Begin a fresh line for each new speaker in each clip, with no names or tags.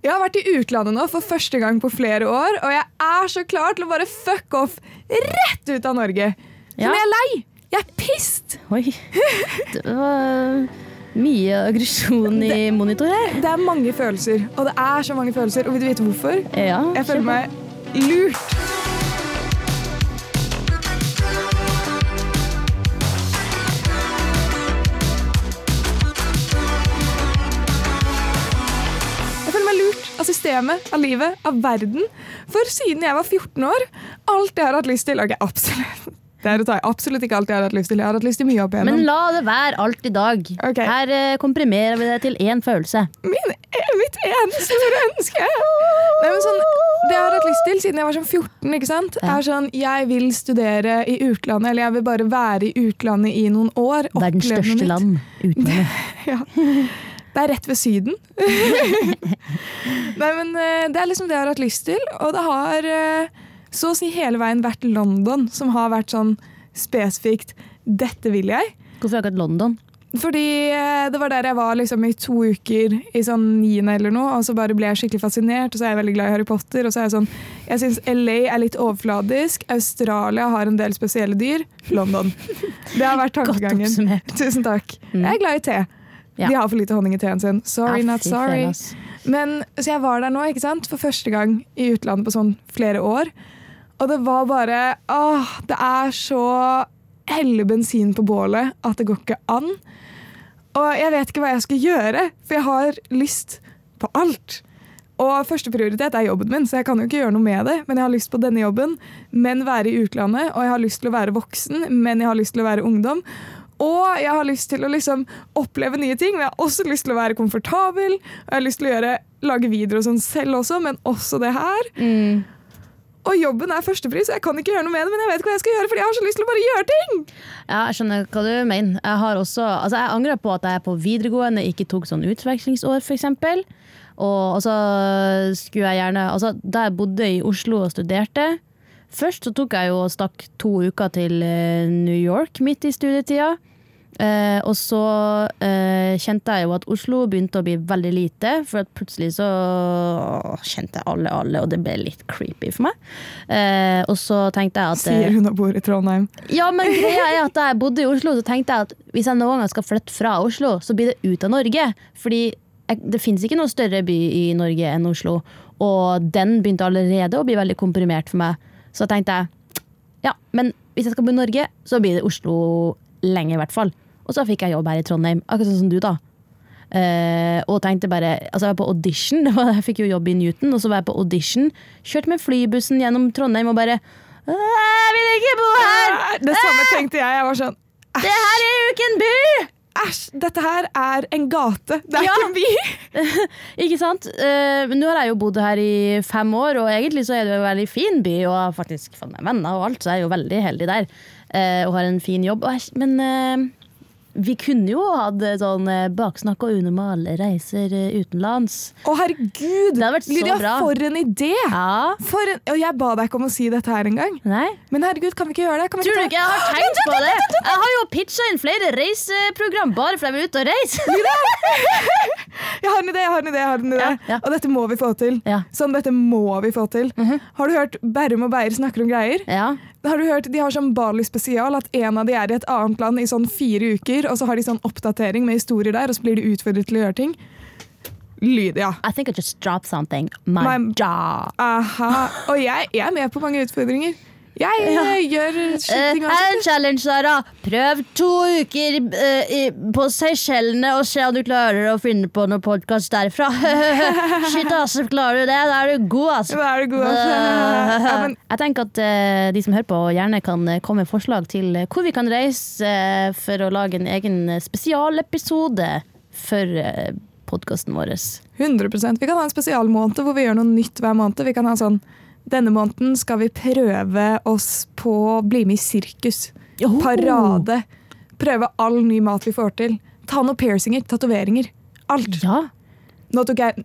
Jeg har vært i utlandet nå for første gang på flere år, og jeg er så klar til å bare fuck off rett ut av Norge.
Ja.
Men jeg er lei. Jeg er pissed.
Oi. Det var mye aggresjon i monitor her.
Det er mange følelser, og det er så mange følelser. Og vil du vite hvorfor?
Ja,
Jeg føler meg lurt. Systemet, av livet, av verden. For siden jeg var 14 år, alt jeg har hatt lyst til Ok, absolutt. Det er å ta. Absolutt ikke alt jeg har hatt lyst til. Jeg har hatt lyst til mye opp igjennom.
Men la det være alt i dag.
Okay.
Her eh, komprimerer vi det til én følelse.
Min, mitt eneste store ønske. Nei, men sånn, det jeg har hatt lyst til siden jeg var sånn 14, ikke sant?
Ja.
er sånn Jeg vil studere i utlandet, eller jeg vil bare være i utlandet i noen år.
Verdens største land utenlandet.
Ja. Det er rett ved Syden. Nei, men eh, Det er liksom det jeg har hatt lyst til, og det har eh, så å si hele veien vært London som har vært sånn spesifikt Dette vil jeg.
Hvorfor akkurat London?
Fordi eh, det var der jeg var liksom i to uker i sånn niende eller noe, og så bare ble jeg skikkelig fascinert, og så er jeg veldig glad i Harry Potter, og så er jeg sånn Jeg syns LA er litt overfladisk, Australia har en del spesielle dyr, London. Det har vært tankegangen. Tusen takk. Jeg er glad i te.
Ja.
De har for lite honning i teen sin. Sorry, not sorry. Men, så jeg var der nå ikke sant? for første gang i utlandet på sånn flere år. Og det var bare Åh, det er så helle bensin på bålet at det går ikke an. Og jeg vet ikke hva jeg skal gjøre, for jeg har lyst på alt. Og førsteprioritet er jobben min, så jeg kan jo ikke gjøre noe med det. Men jeg har lyst på denne jobben, men være i utlandet. Og jeg har lyst til å være voksen, men jeg har lyst til å være ungdom. Og jeg har lyst til å liksom oppleve nye ting, men jeg har også lyst til å være komfortabel. Og jeg har lyst til å gjøre, lage videoer og sånn selv også, men også det her.
Mm.
Og jobben er førstepris, så jeg kan ikke gjøre noe med det, men jeg vet hva jeg skal gjøre, fordi jeg har så lyst til å bare gjøre ting!
Ja, jeg skjønner hva du mener. Jeg har også, altså jeg angrer på at jeg på videregående ikke tok sånn utvekslingsår, f.eks. Og så skulle jeg gjerne altså, Da jeg bodde i Oslo og studerte Først så tok jeg jo og stakk to uker til eh, New York midt i studietida. Eh, og så eh, kjente jeg jo at Oslo begynte å bli veldig lite, for at plutselig så kjente jeg alle alle, og det ble litt creepy for meg. Eh, og så tenkte jeg at eh,
Sier hun og bor i Trondheim.
ja, men greia er at da jeg bodde i Oslo, så tenkte jeg at hvis jeg noen gang skal flytte fra Oslo, så blir det ut av Norge. Fordi jeg, det finnes ikke noen større by i Norge enn Oslo. Og den begynte allerede å bli veldig komprimert for meg. Så tenkte jeg ja, men hvis jeg skal bo i Norge, så blir det Oslo lenge, i hvert fall. Og så fikk jeg jobb her i Trondheim, akkurat sånn som du, da. Uh, og tenkte bare Altså, jeg var på audition, det var- jeg fikk jo jobb i Newton, og så var jeg på audition. Kjørte med flybussen gjennom Trondheim og bare Jeg vil ikke bo her!
Det samme tenkte jeg. Jeg var sånn
Det her er jo ikke en by!
Æsj, dette her er en gate, det er
Ja.
ikke en by!
Ikke sant? Uh, nå har jeg jo bodd her i fem år, og egentlig så er det jo en veldig fin by, og har faktisk fått meg venner og alt, så jeg er jo veldig heldig der. Uh, og har en fin jobb. Men vi kunne jo hatt eh, sånn eh, baksnakk og unormale reiser eh, utenlands.
Å, herregud!
Det vært så
Lydia,
bra.
for en idé!
Ja.
For en, og jeg ba deg ikke om å si dette her engang.
Nei?
Men herregud, kan vi ikke gjøre det? Kan vi
Tror du ikke jeg har tenkt på det? Jeg har jo pitcha inn flere reiseprogram bare fordi jeg vil ut og reise.
Jeg har en idé, jeg har en idé, jeg har en idé.
Ja, ja.
Og dette må vi få til.
Ja.
Sånn, dette må vi få til. Har du hørt Berrum og Beyer snakker om greier?
Ja.
Har du hørt, De har sånn Bali-spesial, at en av de er i et annet land i sånn fire uker, og så har de sånn oppdatering med historier der, og så blir de utfordret til å gjøre ting. Lydia.
I think I just dropped something. My,
My-
jaw.
Aha. Og jeg, jeg er med på mange utfordringer. Jeg ja. gjør
Eh,
ting
her er en challenge, Sara. Prøv to uker uh, i, på Seychellene og se om du klarer å finne på noen podkast derfra. Shit, ass, klarer du det? Da er du god, ass.
Da er du god, altså. Ja, men,
Jeg tenker at uh, de som hører på, gjerne kan eh, komme med forslag til eh, hvor vi kan reise uh, for å lage en egen eh, spesialepisode for uh, podkasten vår.
100% Vi kan ha en spesialmåned hvor vi gjør noe nytt hver måned. Vi kan ha sånn Denne måneden skal vi prøve oss på å bli med i sirkus. Parade. Prøve all ny mat vi får til. Ta noen piercinger, tatoveringer. Alt.
Ja.
Nå tok jeg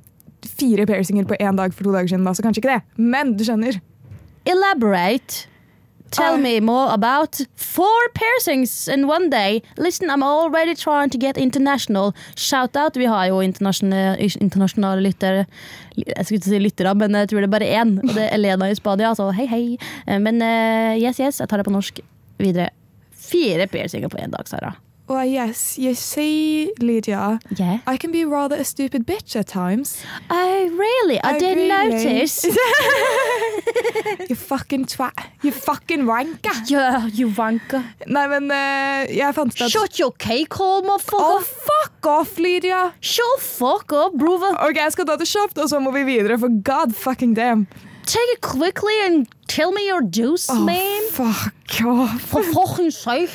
fire piercinger på én dag for to dager siden, så kanskje ikke det. Men du skjønner.
Elaborate. Tell me more about four piercings in one day. Listen, I'm already trying to get international. Shout out. Vi har jo internasjonale, internasjonale lyttere. Jeg skulle ikke si lyttere, men jeg tror det er bare én. Og det er Elena i Spania, så hei, hei. Eh, Men eh, yes, yes, jeg tar det på norsk videre. Fire piercinger på én dag, Sara.
Well, yes, you see, Lydia,
Yeah.
I can be rather a stupid bitch at times.
Oh, really, I,
oh,
didn't
really-
notice.
You fucking twat. You fucking wanker.
yeah, you wanker.
Nei, men uh, jeg fant ut at
Shut your cake hole, motherfucker.
Oh, fuck off, Lydia!
Shut fuck up, brother.
Ok, jeg skal ta til kjapt, og så må vi videre, for god fucking damn.
Take it quickly and tell me your juice,
oh,
man.
fuck off.
For fucking sake.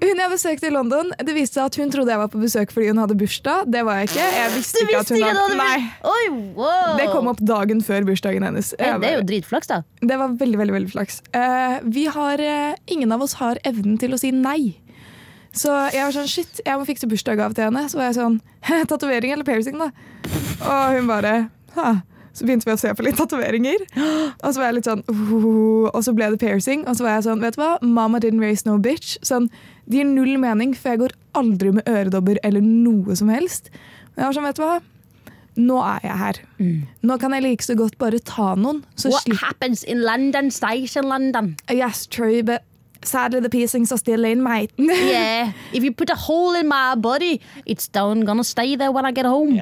Hun jeg besøkte i London, det viste seg at hun trodde jeg var på besøk fordi hun hadde bursdag. Det var jeg ikke. Jeg visste ikke at hun hadde...
det?
Nei,
Oi, wow.
det kom opp dagen før bursdagen hennes.
Eh, Det er jo dritflaks, da.
Det var veldig, veldig, veldig flaks. Uh, vi har, uh, ingen av oss har evnen til å si nei. Så jeg var sånn, shit, jeg må fikse bursdagsgave til henne. Så var jeg sånn, tatovering eller piercing da? Og hun bare, ha. Så begynte vi å se på litt tatoveringer. Og så var jeg litt sånn, og så ble det piercing. Og så var jeg sånn, vet du hva? Mama didn't raise no bitch. Sånn, det gir null mening, for jeg går aldri med øredobber eller noe som helst. Men jeg var sånn, vet du hva? Nå er jeg her. Nå kan jeg like så godt bare ta noen.
What happens in London stays in London.
Yes, true, but sadly the piercings are still in, mate.
Yeah, if you put a hole in my body, it's down gonna stay there when I get home.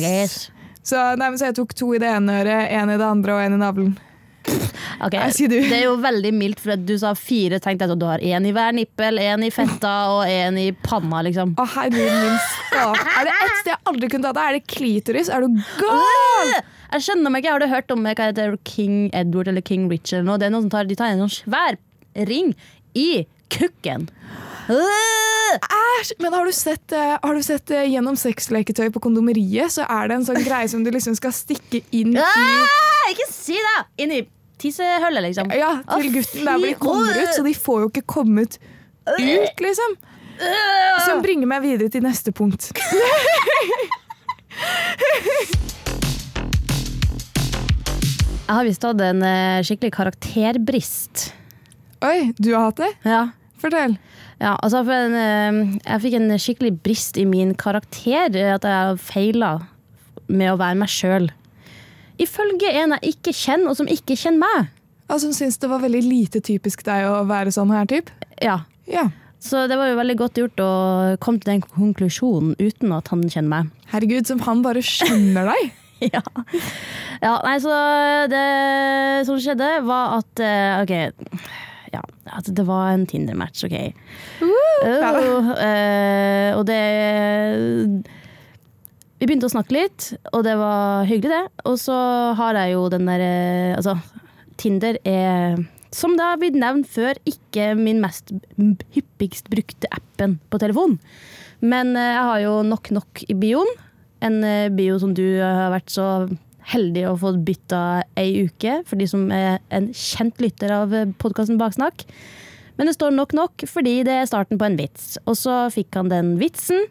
yes. Så, nei, men så jeg tok to i det ene øret, en i det andre og en i navlen.
Ok,
Jeg sier du.
Det er jo veldig mildt, for du sa fire. Tenk deg at Du har én i hver nippel, én i fetta og én i panna. liksom
Å, herregud min. Er det ett sted jeg aldri kunne tatt det, er det klitoris. Er du gal?
Jeg skjønner meg ikke, Har du hørt om hva heter King Edward eller King Richard? eller noe? Det er noen som tar, de tar en sånn svær ring i kukken. Øh!
Æsj! Men har du sett, eh, har du sett eh, gjennom sexleketøy på kondomeriet, så er det en sånn greie som du liksom skal stikke inn i
Ah, ikke si det! Inn i tissehullet, liksom.
Ja, til gutten der hvor de kommer ut, så de får jo ikke kommet ut, liksom. Som bringer meg videre til neste punkt.
Jeg har visst hatt en eh, skikkelig karakterbrist.
Oi, du har hatt det?
Ja.
Fortell.
Ja, altså en, eh, jeg fikk en skikkelig brist i min karakter. eh, At jeg feila med å være meg sjøl. Ifølge en jeg ikke kjenner, og som ikke kjenner meg.
Altså, hun syns det var veldig lite typisk deg å være sånn her, typ.
Ja,
Ja.
Så det var jo veldig godt gjort å komme til den konklusjonen uten at han kjenner meg.
Herregud, som han bare skjønner deg.
ja. ja, nei, så det som skjedde, var at eh, OK. Ja, at det var en Tinder-match, OK. Uh, uh, og det Vi begynte å snakke litt, og det var hyggelig, det. Og så har jeg jo den derre Altså, Tinder er som det har blitt nevnt før, ikke min mest hyppigst brukte appen på telefon. Men eh, jeg har jo Nok Nok i bioen. En eh, bio som du har vært så heldig å få bytta ei uke, for de som er en kjent lytter av podkasten Baksnakk. Men det står Nok Nok fordi det er starten på en vits. Og så fikk han den vitsen,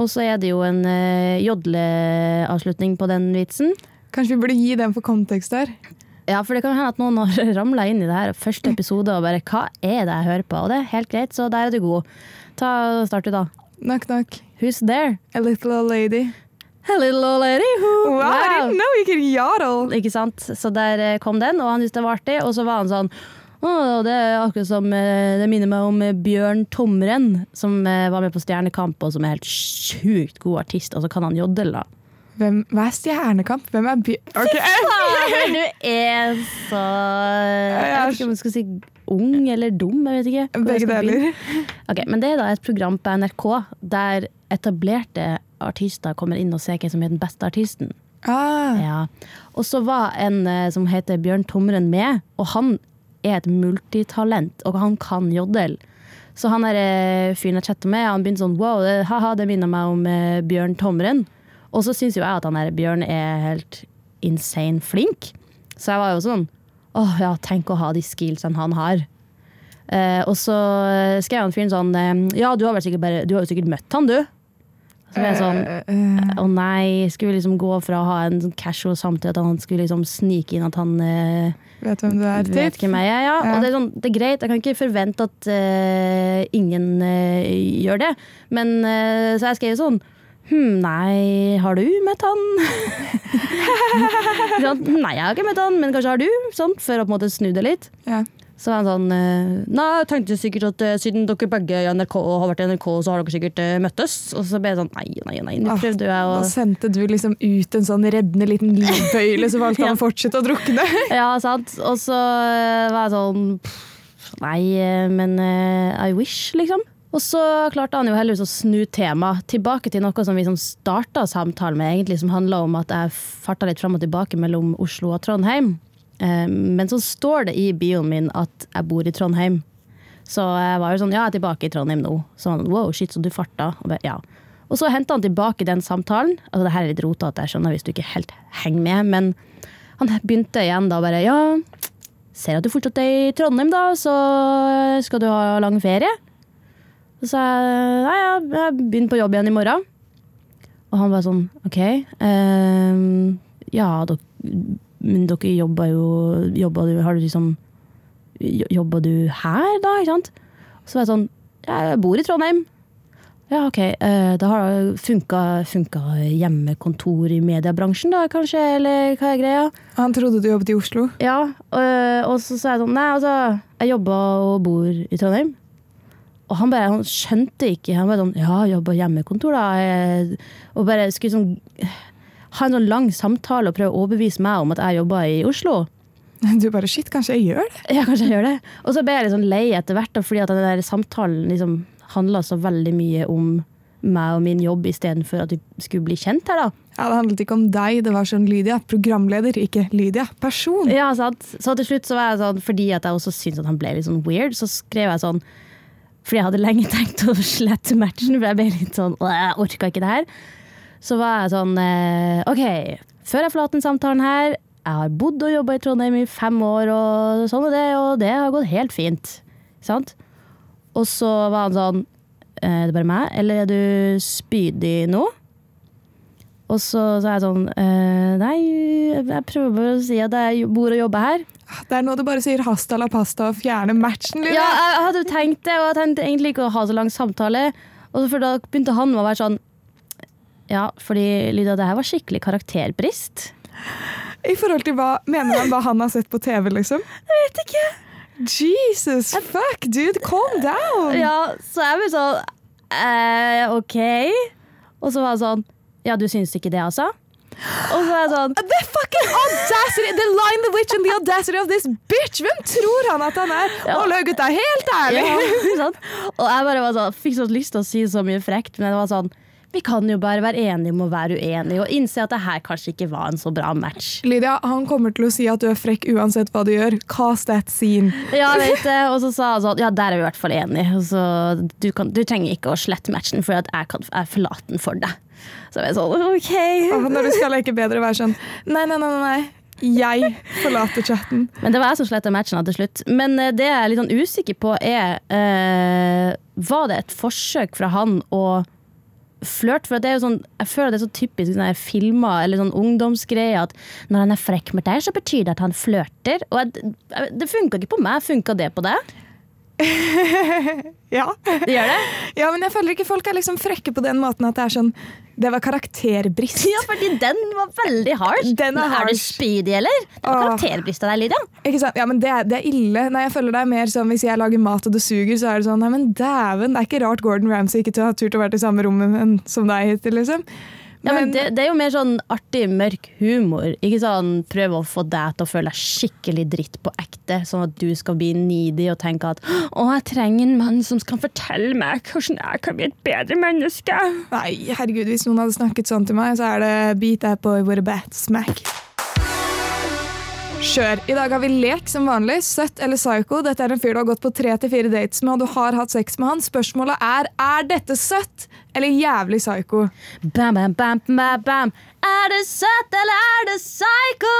og så er det jo en uh, jodleavslutning på den vitsen.
Kanskje vi burde gi den for kontekst her.
Ja, for det kan hende at noen har ramla inn i det her første episode og bare Hva er det jeg hører på? Og det er helt greit, så der er du god. Ta Start du, da.
Knock, knock.
Who's there?
A little old lady.
Little old lady who
Wow, I didn't know you could yodel.
Ikke sant? Så der eh, kom den, og han syntes det var artig. Og så var han sånn Oh, det er akkurat som eh, Det minner meg om eh, Bjørn Tomren, som var med på Stjernekamp, og som er helt sjukt god artist. Og så kan han jodel, da.
Hvem, hva er Stjernekamp? Hvem er Bjørn okay.
Fy Fader, du er så Jeg vet ikke om jeg skal si ung eller dum. Jeg vet ikke.
Begge deler.
Okay, men det er da et program på NRK der etablerte artister kommer inn og ser hvem som er den beste artisten.
Ah,
Ja. Og så var en eh, som heter Bjørn Tomren med, og han er et multitalent, og han kan jodel. Så han der eh, fyren jeg chatter med, han begynte sånn wow, det, haha, det minner meg om eh, Bjørn Tomren. Og så syns jo jeg at han der Bjørn er helt insane flink. Så jeg var jo sånn åh ja, tenk å ha de skillsene han har. Eh, og så skrev han fyren sånn eh, ja, du har, vel sikkert bare, du har jo sikkert møtt han, du. Så ble jeg sånn
Eh,
Å nei, skulle vi liksom gå fra å ha en sånn casual samtale at han skulle liksom snike inn at han eh,
vet hvem du er,
vet hvem jeg er. Ja.
Ja.
Og det er, sånn, det er greit, jeg kan ikke forvente at uh, ingen uh, gjør det. Men uh, så jeg skrev sånn Hm, nei, har du møtt han? sånn, nei, jeg har ikke møtt han, men kanskje har du? Sånn, for å på en måte snu det litt.
Ja.
Så var han sånn eh, Nei, jeg tenkte sikkert at eh, siden dere begge i NRK har vært i NRK, så har dere sikkert eh, møttes. Og så ble jeg sånn Nei, nei, nei. Nå
Ah,
prøvde jeg å
Da sendte du liksom ut en sånn reddende liten livbøyle, så valgte han
Ja.
å fortsette å drukne.
Ja, sant. Og så var jeg sånn Nei, men I wish, liksom. Og så klarte han jo heldigvis å snu temaet tilbake til noe som vi som starta samtalen med, egentlig, som handla om at jeg farta litt fram og tilbake mellom Oslo og Trondheim. Eh, Men så står det i bioen min at jeg bor i Trondheim. Så jeg var jo sånn, ja, jeg er tilbake i Trondheim nå. Så han, wow, shit, så du farta. Og, ja. og så henta han tilbake den samtalen. Altså, det her er litt rotete, jeg skjønner hvis du ikke helt henger med, men han begynte igjen da bare, ja, ser at du fortsatt er i Trondheim da, så skal du ha lang ferie? Så sa jeg, nei, ja, jeg begynner på jobb igjen i morgen. Og han var sånn, ok, um, ja, dok, men dere jobber jo, jobba du, har du liksom, Jobba du her da, ikke sant? Så var jeg sånn, jeg bor i Trondheim. Ja, ok, eh, da har det funka, funka hjemmekontor i mediebransjen da, kanskje, eller hva er greia?
Han trodde du jobbet i Oslo.
Ja, og, og så sa jeg sånn, nei, altså, jeg jobber og bor i Trondheim. Og han bare, han skjønte ikke, han bare sånn, ja, jobber hjemmekontor da, og bare skulle sånn, ha en sånn lang samtale og prøve å overbevise meg om at jeg jobber i Oslo.
Du bare shit, kanskje jeg gjør det?
Ja, kanskje jeg gjør det. Og så ble jeg litt sånn lei etter hvert, da, fordi at den der samtalen liksom handlet så veldig mye om meg og min jobb, i stedet for at vi skulle bli kjent her da.
Ja, Det handlet ikke om deg, det var sånn Lydia, programleder, ikke Lydia, person.
Ja, sant. Så til slutt så var jeg sånn, fordi at jeg også syntes at han ble litt sånn weird, så skrev jeg sånn, fordi jeg hadde lenge tenkt å slette matchen, for jeg ble litt sånn, jeg orket ikke det her. Så var jeg sånn, eh, ok, før jeg forlater den samtalen her, jeg har bodd og jobbet i Trondheim i fem år, og sånn og det, og det har gått helt fint. Sant? Og så var han sånn, Er det er bare meg, eller er du spydig nå? Og så sa jeg sånn, eh, nei, jeg prøver bare å si at jeg bor og jobber her.
Det er nå du bare sier hasta la pasta og fjerner matchen, lille.
Ja, jeg hadde tenkt det, og jeg tenkte egentlig ikke å ha så lang samtale. Og for da begynte han å være sånn Ja, fordi Lydia, det her var skikkelig karakterbrist.
I forhold til hva mener han hva han har sett på TV, liksom?
Jeg vet ikke.
Jesus, fuck, dude, calm down!
Ja, så jeg ble sånn eh, OK. Og så var han sånn Ja, du syns ikke det, altså? Og så var jeg sånn
The fucking audacity! The line, the witch and the audacity of this bitch! Hvem tror han at han er?
Ja.
La gutta, helt ærlig!
ja? Og jeg bare var sånn, fikk så lyst til å si så mye frekt, men det var sånn Vi kan jo bare være enige om å være uenige, og innse at det her kanskje ikke var en så bra match.
Lydia, han kommer til å si at du er frekk uansett hva du gjør. Cast that scene.
Ja, vet det. Og så sa han sånn, ja, der er vi i hvert fall enige. Så, du, kan, du trenger ikke å slette matchen, for at jeg kan jeg forlater den for deg. Så jeg sånn, ok.
Når du skal leke bedre, være sånn Nei, nei, nei, nei. Jeg forlater chatten.
Men det var jeg som sletta matchen til slutt. Men eh, det jeg er litt sånn usikker på, er eh, Var det et forsøk fra han å flørte? For det er jo sånn, jeg føler det er så typisk sånne filmer eller sånn ungdomsgreier at når han er frekk med deg, så betyr det at han flørter. Og jeg- det funka ikke på meg. Funka det på deg?
Ja.
Gjør det?
ja, men jeg føler ikke folk er liksom frekke på den måten at det er sånn Det var karakterbrist.
Ja, fordi den var veldig harsh.
Den er
harsh. er du speedy, eller? Det var karakterbrist av deg, Lydia.
Ikke sant? Ja, men det, er- det er ille. Nei, jeg føler det er mer sånn Hvis jeg lager mat og det suger, så er det sånn Nei, men dæven, det er ikke rart Gordon Ramsay ikke har turt å være i samme rommet som deg hittil, liksom.
Ja, men det, det er jo mer sånn artig, mørk humor. Ikke sånn prøve å få deg til å føle deg skikkelig dritt på ekte, sånn at du skal bli needy og tenke at å, jeg trenger en mann som skal fortelle meg hvordan jeg kan bli et bedre menneske.
Nei, herregud, hvis noen hadde snakket sånn til meg, så er det beat jeg på i a bat smack. Kjør. I dag har vi lek som vanlig. Søtt eller psycho. Dette er en fyr du har gått på tre til fire dates med, og du har hatt sex med han. Spørsmålet er er dette søtt eller jævlig psycho.
Bam, bam, bam, bam, bam. Er det søtt, eller er det psycho?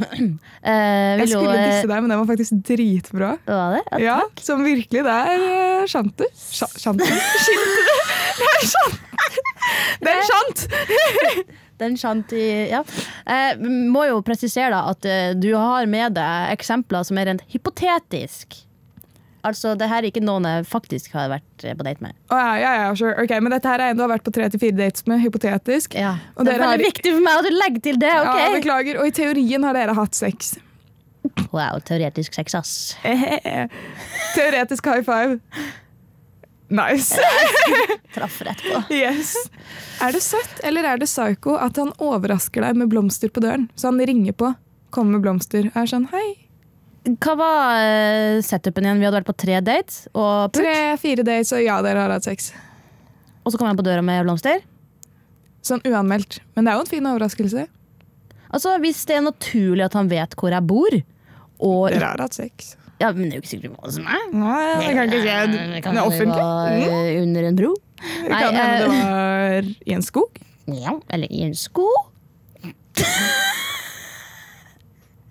Eh,
Jeg
jo,
skulle
eh,
disse deg, men den var faktisk dritbra.
Var det? Ja,
Ja, som virkelig. Det er uh, sjanter. Sja- Sjanter? Det er sjant! Det er sjant!
Den i Ja. Eh, må jo presisere da at eh, du har med deg eksempler som er rent hypotetisk. Altså, det her er ikke noen jeg faktisk har vært eh, på date med.
Oh, ja, ja, ja, sure. Ok, Men dette her er en du har vært på tre til fire dates med, hypotetisk.
Ja.
Og
det er veldig
har-
viktig for meg at du legger til det,
Ja, beklager. Og i teorien har dere hatt sex.
wow, teoretisk sex, ass.
Teoretisk high five. Nice.
Traff rett på.
Yes. Er det søtt eller er det psycho at han overrasker deg med blomster på døren? Så han ringer på, kommer med blomster, er sånn hei.
Hva var eh, setupen igjen? Vi hadde vært på tre dates, og, pult,
Tre-fire dates, og ja, dere har hatt sex.
og så kommer han på døra med blomster.
Sånn uanmeldt. Men det er jo en fin overraskelse.
Altså, Hvis det er naturlig at han vet hvor jeg bor, og
Dere har hatt sex.
Ja, Men det er jo ikke sikkert det var hos meg.
Nei, det kan ikke skje.
det kan
er offentlig. Mm.
eh, under en bro.
Det kan hende det
eh,
var i en skog.
Ja, eller i en sko.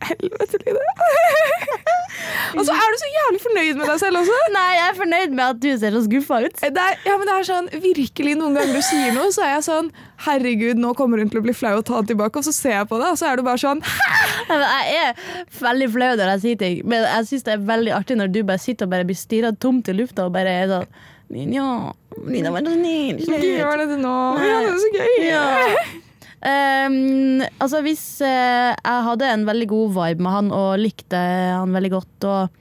Helvete, Line. og så er du så jævlig fornøyd med deg selv også.
Nei, jeg er fornøyd med at du ser så skuffa ut.
Det er, ja, men det er sånn, virkelig Noen ganger du sier noe, så er jeg sånn Herregud, nå kommer hun til å bli flau og ta det tilbake. Og så ser jeg på deg, og så er du bare sånn
Jeg er veldig flau når jeg sier ting, men jeg syns det er veldig artig når du bare sitter og bare blir stirra tomt i lufta og bare er sånn Nina, Nina, vær så snill. Slutt».
gjør dette nå. Ja, det er så gøy.
Ja. Ehm, altså Hvis uh, jeg hadde en veldig god vibe med han og likte han veldig godt, og,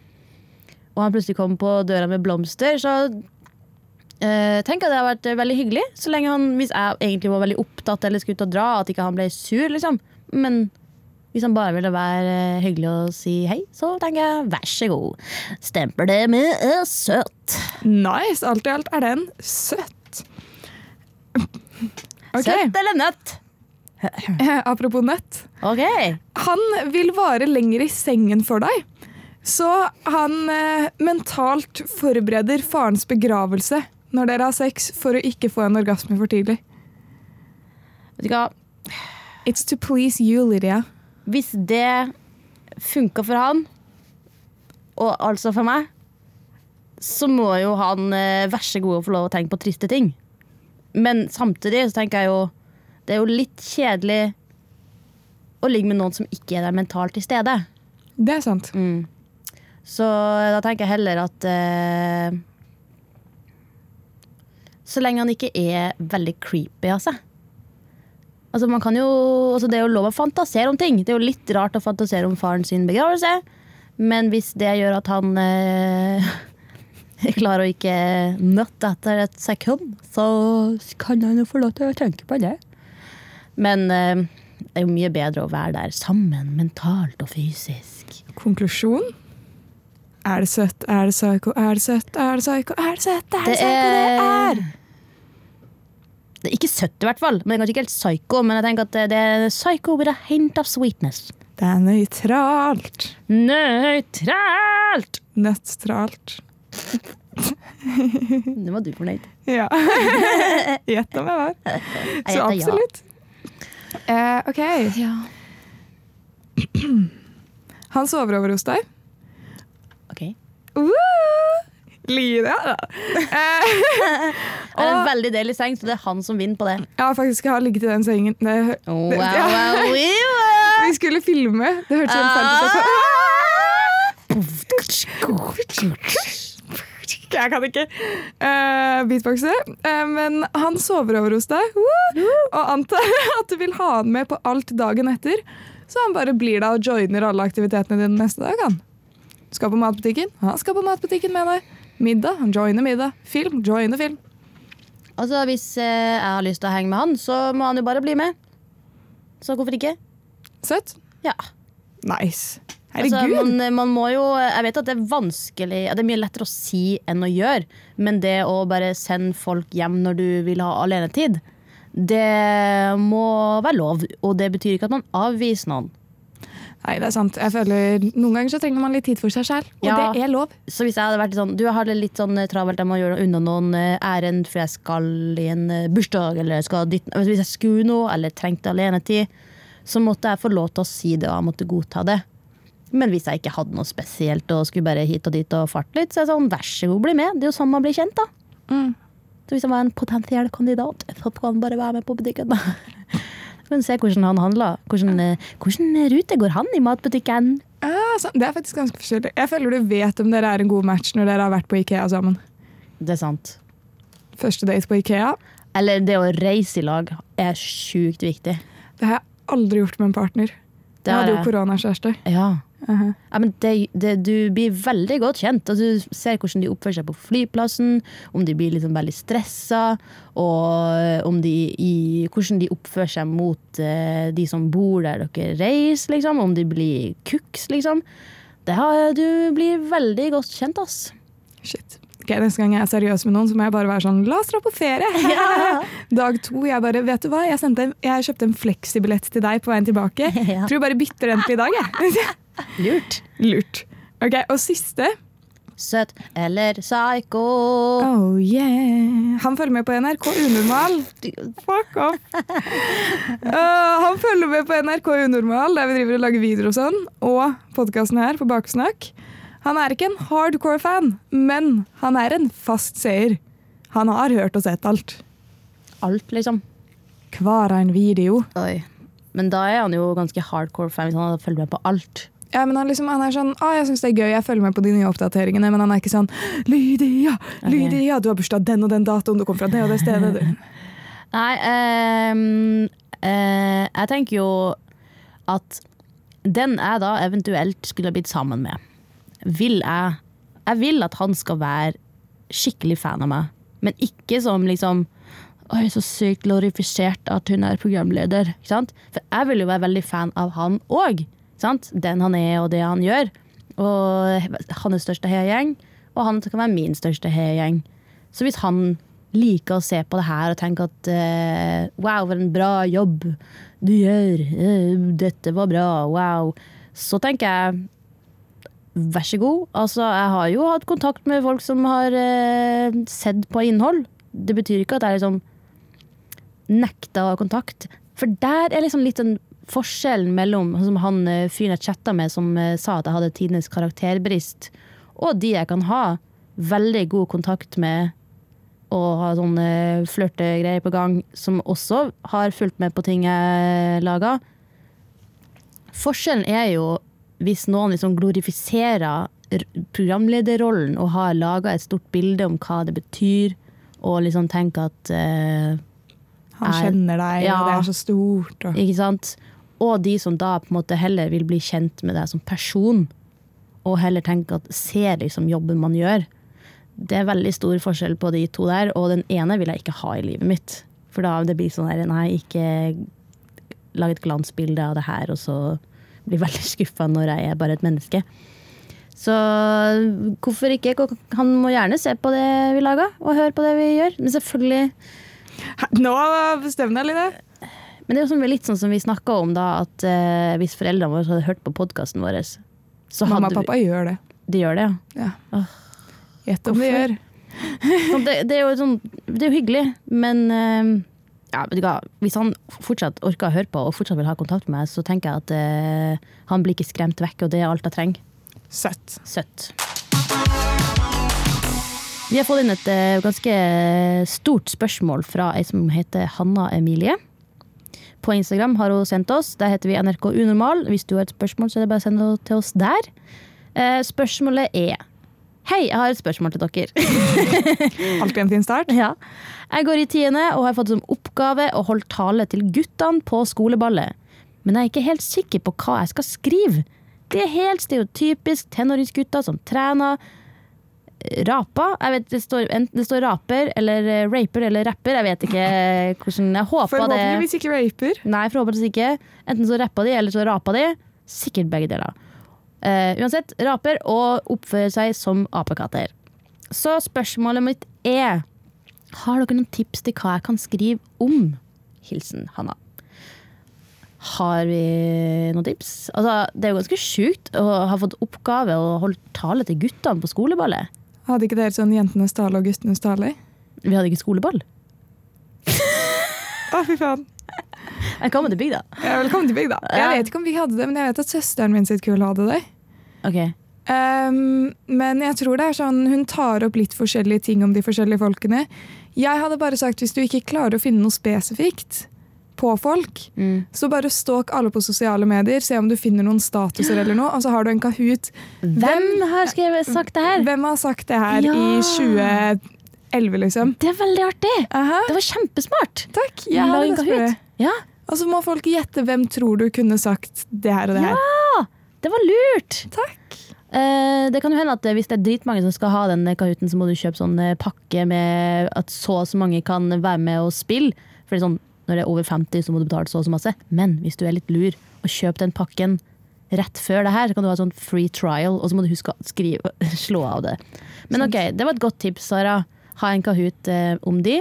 og han plutselig kom på døra med blomster, så uh, tenker jeg det har vært veldig hyggelig. Så lenge han, Hvis jeg egentlig var veldig opptatt eller skulle ut og dra, at ikke han ble sur. liksom Men hvis han bare ville være eh, hyggelig og si hei, så tenker jeg vær så god. Stempel det med er søt.
Nice. Alt i alt er den søtt. Okay.
Søt eller nøtt?
Apropos nett.
Okay.
Han vil vare lenger i sengen for deg. Så han eh, mentalt forbereder farens begravelse når dere har sex, for å ikke få en orgasme for tidlig.
Vet du hva?
It's to please you, Lydia.
Hvis det funka for han, og altså for meg, så må jo han eh, vær så god å få lov å tenke på triste ting. Men samtidig så tenker jeg jo det er jo litt kjedelig å ligge med noen som ikke er der mentalt til stede.
Det er sant.
Mm. Så da tenker jeg heller at eh, Så lenge han ikke er veldig creepy av seg. Altså man kan jo, altså det er jo lov å fantasere om ting. Det er jo litt rart å fantasere om faren sin begravelse. Men hvis det gjør at han eh, klarer å ikke nøtte etter et sekund, så kan han jo få lov til å tenke på det. Men eh, det er jo mye bedre å være der sammen, mentalt og fysisk.
Konklusjon? Er det søtt, er det psycho, er det søtt, er det psycho, er det søtt, er det
Det
psycho, det er
Det er ikke søtt, i hvert fall. Men det er kanskje ikke helt psycho. Men jeg tenker at det er psycho with a hint of sweetness.
Det er nøytralt.
Nøytralt!
Nøttralt.
Nå var du fornøyd.
Ja. Gjett om jeg var. Så absolutt. Eh, ok.
Ja.
Han sover over hos deg.
Ok.
Uh! Lydia, da. Eh,
Det er en veldig deilig seng, så det er han som vinner på det.
ja, faktisk, jeg har ligget i den sengen. Det,
Wow,
det, ja.
wow, wow.
Vi skulle filme. Det hørtes helt fælt ut. Jeg kan ikke uh, beatboxe. Uh, men han sover over hos deg uh, og antar at du vil ha han med på alt dagen etter. Så han bare blir der og joiner alle aktivitetene dine neste dag. Han skal på matbutikken. Han skal på matbutikken med deg. Middag. Han joiner middag. Film. Joiner film.
Altså, Hvis eh, jeg har lyst til å henge med han, så må han jo bare bli med. Så hvorfor ikke?
Søtt.
Ja.
Nice.
Altså, man, man må jo Jeg vet at det er vanskelig Det er mye lettere å si enn å gjøre, men det å bare sende folk hjem når du vil ha alenetid, det må være lov. Og det betyr ikke at man avviser noen.
Nei, det er sant. Jeg føler Noen ganger så trenger man litt tid for seg selv, og
Ja.
det er lov.
Så hvis jeg hadde vært sånn Du har det litt sånn eh, travelt, jeg må gjøre unna noen eh, ærend for jeg skal i en eh, bursdag, eller jeg skal dytte Hvis jeg skulle noe, eller trengte alenetid, så måtte jeg få lov til å si det, og jeg måtte godta det. Men hvis jeg ikke hadde noe spesielt og skulle bare hit og dit og farte litt, så er det sånn, vær så god, bli med. Det er jo sånn man blir kjent, da.
Mm.
Så hvis jeg var en potensiell kandidat, så kan han bare være med på butikken. Så kan se hvordan han handler. Hvordan, eh, hvordan rute går han i matbutikken?
Ja, det er faktisk ganske forskjellig. Jeg føler du vet om dere er en god match når dere har vært på Ikea sammen.
Det er sant.
Første date på Ikea.
Eller det å reise i lag er sjukt viktig.
Det har jeg aldri gjort med en partner.
Det
jeg hadde jo koronakjæreste.
Ja.
Mhm.
Ja, men det, det, du blir veldig godt kjent. Altså, Du ser hvordan de oppfører seg på flyplassen, om de blir liksom veldig stressa, og om de, i, hvordan de oppfører seg mot uh, de som bor der dere reiser, liksom. Om de blir kuks, liksom. Det har, du blir veldig godt kjent, ass.
Shit. Okay, Neste gang jeg er seriøs med noen, så må jeg bare være sånn La oss dra på ferie! Dag to, jeg bare Vet du hva, jeg, en- jeg kjøpte en fleksibillett til deg på veien tilbake.
Ja.
Tror du bare bytter den til i dag, jeg.
Lurt.
Lurt. Ok, Og siste.
Søt eller psycho.
Oh yeah. Han følger med på NRK Unormal. Fuck off. Uh, han følger med på NRK Unormal, der vi driver og lager videoer og sånn, og podkasten her på Baksnakk. Han er ikke en hardcore fan, men han er en fast seer. Han har hørt og sett alt.
Alt, liksom.
Hver en video.
Oi. Men da er han jo ganske hardcore fan hvis han hadde fulgt med på alt.
Ja, men han, liksom, han er sånn Å, jeg syns det er gøy, jeg følger med på de nye oppdateringene, men han er ikke sånn Lydia, Lydia, du har bursdag den og den datoen, du kom fra det og det stedet. Du.
Nei, um, uh, jeg tenker jo at den jeg da eventuelt skulle ha blitt sammen med, vil jeg Jeg vil at han skal være skikkelig fan av meg, men ikke som liksom Oi, så sykt glorifisert at hun er programleder. Ikke sant? For jeg vil jo være veldig fan av han òg. Den han er og det han gjør. Og hans største heiagjeng, og han kan være min største heiagjeng. Så hvis han liker å se på det her og tenke at uh, wow, for en bra jobb du gjør, uh, dette var bra, wow, så tenker jeg vær så god. Altså, jeg har jo hatt kontakt med folk som har uh, sett på innhold. Det betyr ikke at jeg liksom nekta kontakt. For der er liksom litt den forskjellen mellom som han eh, fyren jeg chatta med, som eh, sa at jeg hadde tidenes karakterbrist, og de jeg kan ha veldig god kontakt med og ha sånne flørtegreier på gang, som også har fulgt med på ting jeg lager. Forskjellen er jo hvis noen liksom glorifiserer programlederrollen og har laga et stort bilde om hva det betyr, og liksom tenker at eh,
Han
Er-
kjenner deg,
Ja.
og det er så stort. Og.
Ikke sant? Og de som da på en måte heller vil bli kjent med deg som person, og heller tenker at ser liksom jobben man gjør. Det er veldig stor forskjell på de to der, og den ene vil jeg ikke ha i livet mitt. For da det blir sånn her, nei, ikke lag et glansbilde av det her, og så blir veldig skuffa når jeg er bare et menneske. Så hvorfor ikke? Han må gjerne se på det vi lager, og høre på det vi gjør. Men selvfølgelig
Nå bestemmer jeg litt.
Men det er jo litt sånn som vi snakka om da, at eh, hvis foreldrene våre hadde hørt på podkasten vår, så hadde
Mamma og pappa gjør det.
De gjør det, ja.
Ja. Gjett om de gjør.
Sånn, det, det er sånn Det er jo hyggelig, men eh, ja, hvis han fortsatt orker å høre på og fortsatt vil ha kontakt med meg, så tenker jeg at eh, han blir ikke skremt vekk, og det er alt jeg trenger.
Søtt.
Søtt. Vi har fått inn et eh, ganske stort spørsmål fra ei som heter Hanna Emilie. På Instagram har hun sendt oss. Der heter vi NRK Unormal. Hvis du har et spørsmål, så er det bare å sende det til oss der. Eh, spørsmålet er Hei, jeg har et spørsmål til dere.
Alltid en fin start.
Ja. Jeg går i tiende og har fått som oppgave å holde tale til guttene på skoleballet. Men jeg er ikke helt sikker på hva jeg skal skrive. Det er helt stereotypisk tenåringsgutter som trener. Rapa. Jeg vet, det, står, enten det står raper eller eh, raper eller rapper. Jeg vet ikke hvordan Jeg håper det
Forhåpentligvis ikke raper.
Nei, forhåpentligvis ikke. Enten så rappa de, eller så rapa de. Sikkert begge deler. Uh, uansett, raper og oppfører seg som apekatter. Så spørsmålet mitt er Har dere noen tips til hva jeg kan skrive om? Hilsen Hanna. Har vi noen tips? Altså, det er jo ganske sjukt å ha fått oppgave å holde tale til guttene på skoleballet.
Hadde ikke dere sånn jentenes tale og guttenes tale?
Vi hadde ikke skoleball.
Å, fy faen.
Velkommen til bygda.
Ja, velkommen til bygda. Jeg vet ikke om vi hadde det, men jeg vet at søsteren min sitt kull hadde det.
Ok.
Um, men jeg tror det er sånn hun tar opp litt forskjellige ting om de forskjellige folkene. Jeg hadde bare sagt hvis du ikke klarer å finne noe spesifikt på folk,
Mm.
så bare stalk alle på sosiale medier, se om du finner noen statuser eller noe, og så har du en Kahoot.
Hvem har skrevet, sagt det her?
Hvem har sagt det her
Ja.
i 2011, liksom?
Det er veldig artig.
Aha,
Det var kjempesmart.
takk. Jeg
Lag
har
en Kahoot. Ja,
Og så må folk gjette hvem tror du kunne sagt det her og det her.
Ja, det var lurt.
Takk.
Uh, det kan jo hende at eh, Hvis det er dritmange som skal ha den kahooten, så må du kjøpe sånn eh, pakke med at så og så mange kan være med og spille. Fordi sånn, Når det er over 50, så må du betale så og så masse. Men hvis du er litt lur og kjøper den pakken rett før det her, så kan du ha sånn free trial, og så må du huske å skrive, slå av det. Men ok, det var et godt tips, Sara. Ha en Kahoot eh, om de.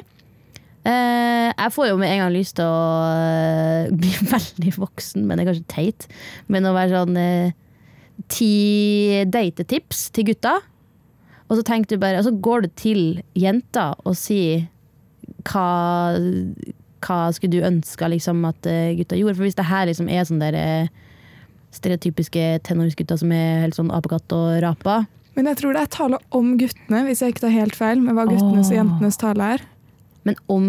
Eh, jeg får jo med en gang lyst til å eh, bli veldig voksen, men det er kanskje teit. Men å være sånn eh, ti datetips til gutta. Og så du bare, og så går du til jenta og sier hva, hva skulle du ønske liksom, at eh, gutta gjorde? For hvis det her liksom er sånn der eh, stereotypiske tenåringsgutter som er helt sånn apekatt og rapa
Men jeg tror det er tale om guttene, hvis jeg ikke tar helt feil med hva guttenes og jentenes tale er.
Men om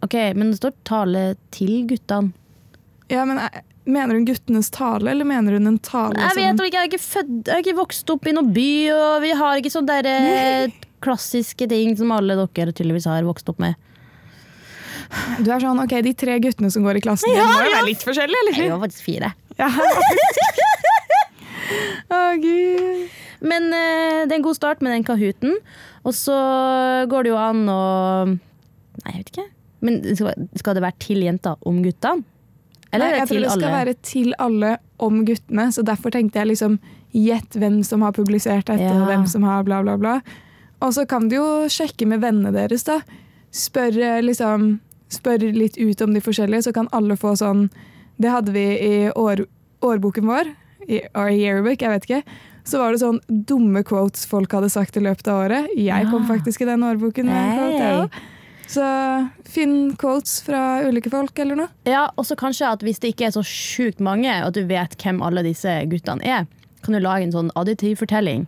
Ok, men det står tale til guttene.
Ja, men eh, Mener hun guttenes tale, eller mener hun en tale
Jeg vet
som
ikke, jeg er ikke født Jeg er ikke vokst opp i noen by, og vi har ikke sånne der, klassiske ting som alle dere tydeligvis har vokst opp med.
Du er sånn, ok, De tre guttene som går i klassen
Ja,
må jo være litt forskjellige,
Jeg var faktisk fire.
Ja. Å, gud.
Men eh, det er en god start med den kahooten. Og så går det jo an å Nei, jeg vet ikke. Men skal, skal det være til jenta om guttene? Eller
Nei, jeg tror det skal
alle?
være til alle om guttene, så derfor tenkte jeg liksom Gjett hvem som har publisert dette,
Ja.
og hvem som har bla, bla, bla. Og så kan du jo sjekke med vennene deres, da. Spør, eh, liksom, spør litt ut om de forskjellige, så kan alle få sånn Det hadde vi i år, årboken vår, i, our yearbook, jeg vet ikke. Så var det sånn dumme quotes folk hadde sagt i løpet av året. Jeg kom faktisk i den årboken med quote, jeg
Hey.
Så finn quotes fra ulike folk, eller noe.
Ja, og så kanskje at hvis det ikke er så sjukt mange, og at du vet hvem alle disse guttene er, kan du lage en sånn adjektivfortelling.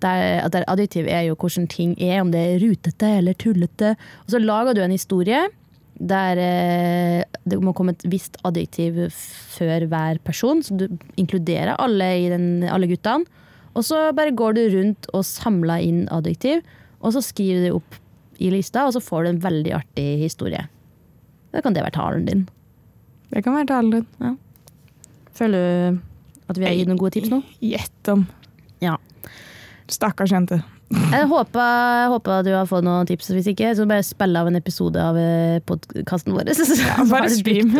Der, at der additiv er jo hvordan ting er, om det er rutete eller tullete. Og så lager du en historie der eh, det må komme et visst adjektiv før hver person, så du inkluderer alle, i den, alle guttene. Og så bare går du rundt og samler inn adjektiv, og så skriver du opp i lista, og så får du en veldig artig historie. Da kan det være talen din.
Det kan være talen din.
Føler du at vi har gitt noen gode tips nå?
Gjett om.
Ja.
Stakkars jente.
Jeg håper, håper du har fått noen tips. Hvis ikke, så bare spill av en episode av podkasten vår. Så, så
bare stream.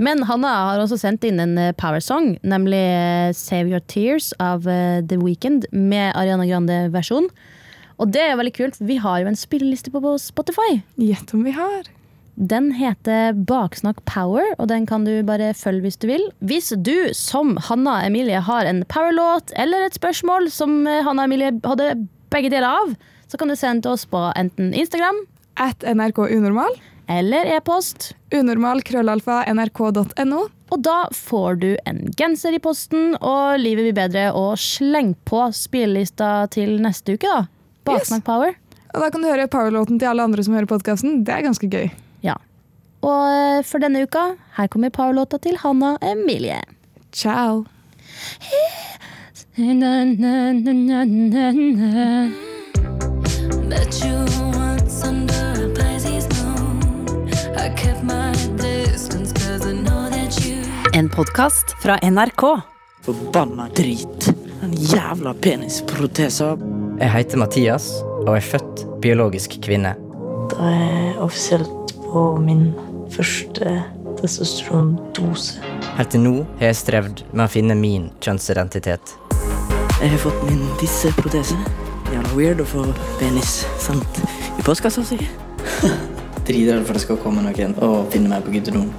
Men Hanna har også sendt inn en powersong, power song, nemlig eh, Save Your Tears av eh, The Weeknd med Ariana Grande-versjon. Og det er veldig kult, vi har jo en spilleliste på på Spotify.
Gjett om vi har.
Den heter Baksnakk Power, og den kan du bare følge hvis du vil. Hvis du, som Hanna Emilie, har en powerlåt eller et spørsmål som eh, Hanna Emilie hadde begge deler av, så kan du sende til oss på enten Instagram
At NRK Unormal.
eller e-post.
Unormal krøllalfa nrk.no.
Og da får du en genser i posten, og livet blir bedre. Og sleng på spillelista til neste uke, da. Baksnakk Power.
Og da kan du høre powerlåten til alle andre som hører podkasten. Det er ganske gøy.
Og eh, for denne uka, her kommer powerlåta til Hanna Emilie.
Ciao.
Met you once under a Pisces moon. I kept my distance cause I know that you
En podkast fra NRK.
Forbanna drit. Den jævla penisprotesa.
Jeg heter Mathias og er født biologisk kvinne.
Da er jeg offisielt på min første testosterondose.
Helt til nå har jeg strevd med å finne min kjønnsidentitet.
Jeg har fått min tisseprotese. Jævla weird å få penis sendt i postkassa si. Dritredd for det skal komme noen og finne meg på guttedoen.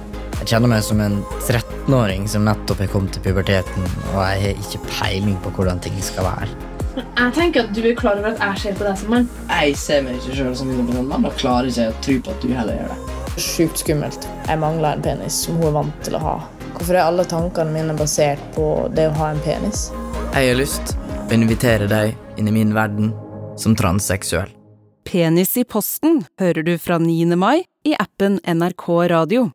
Jeg kjenner meg som en 13-åring som nettopp er kommet til puberteten, og jeg har ikke peiling på hvordan ting skal være.
Jeg tenker at du er klar over at jeg ser på deg som mann.
Jeg ser meg ikke sjøl som 100 mann og klarer ikke å tro på at du heller gjør det.
Sjukt skummelt. Jeg mangler en penis som hun er vant til å ha. Hvorfor er alle tankene mine basert på det å ha en penis?
Jeg har lyst å invitere deg inn i min verden som transseksuell.
Penis i posten hører du fra 9. mai i appen NRK Radio.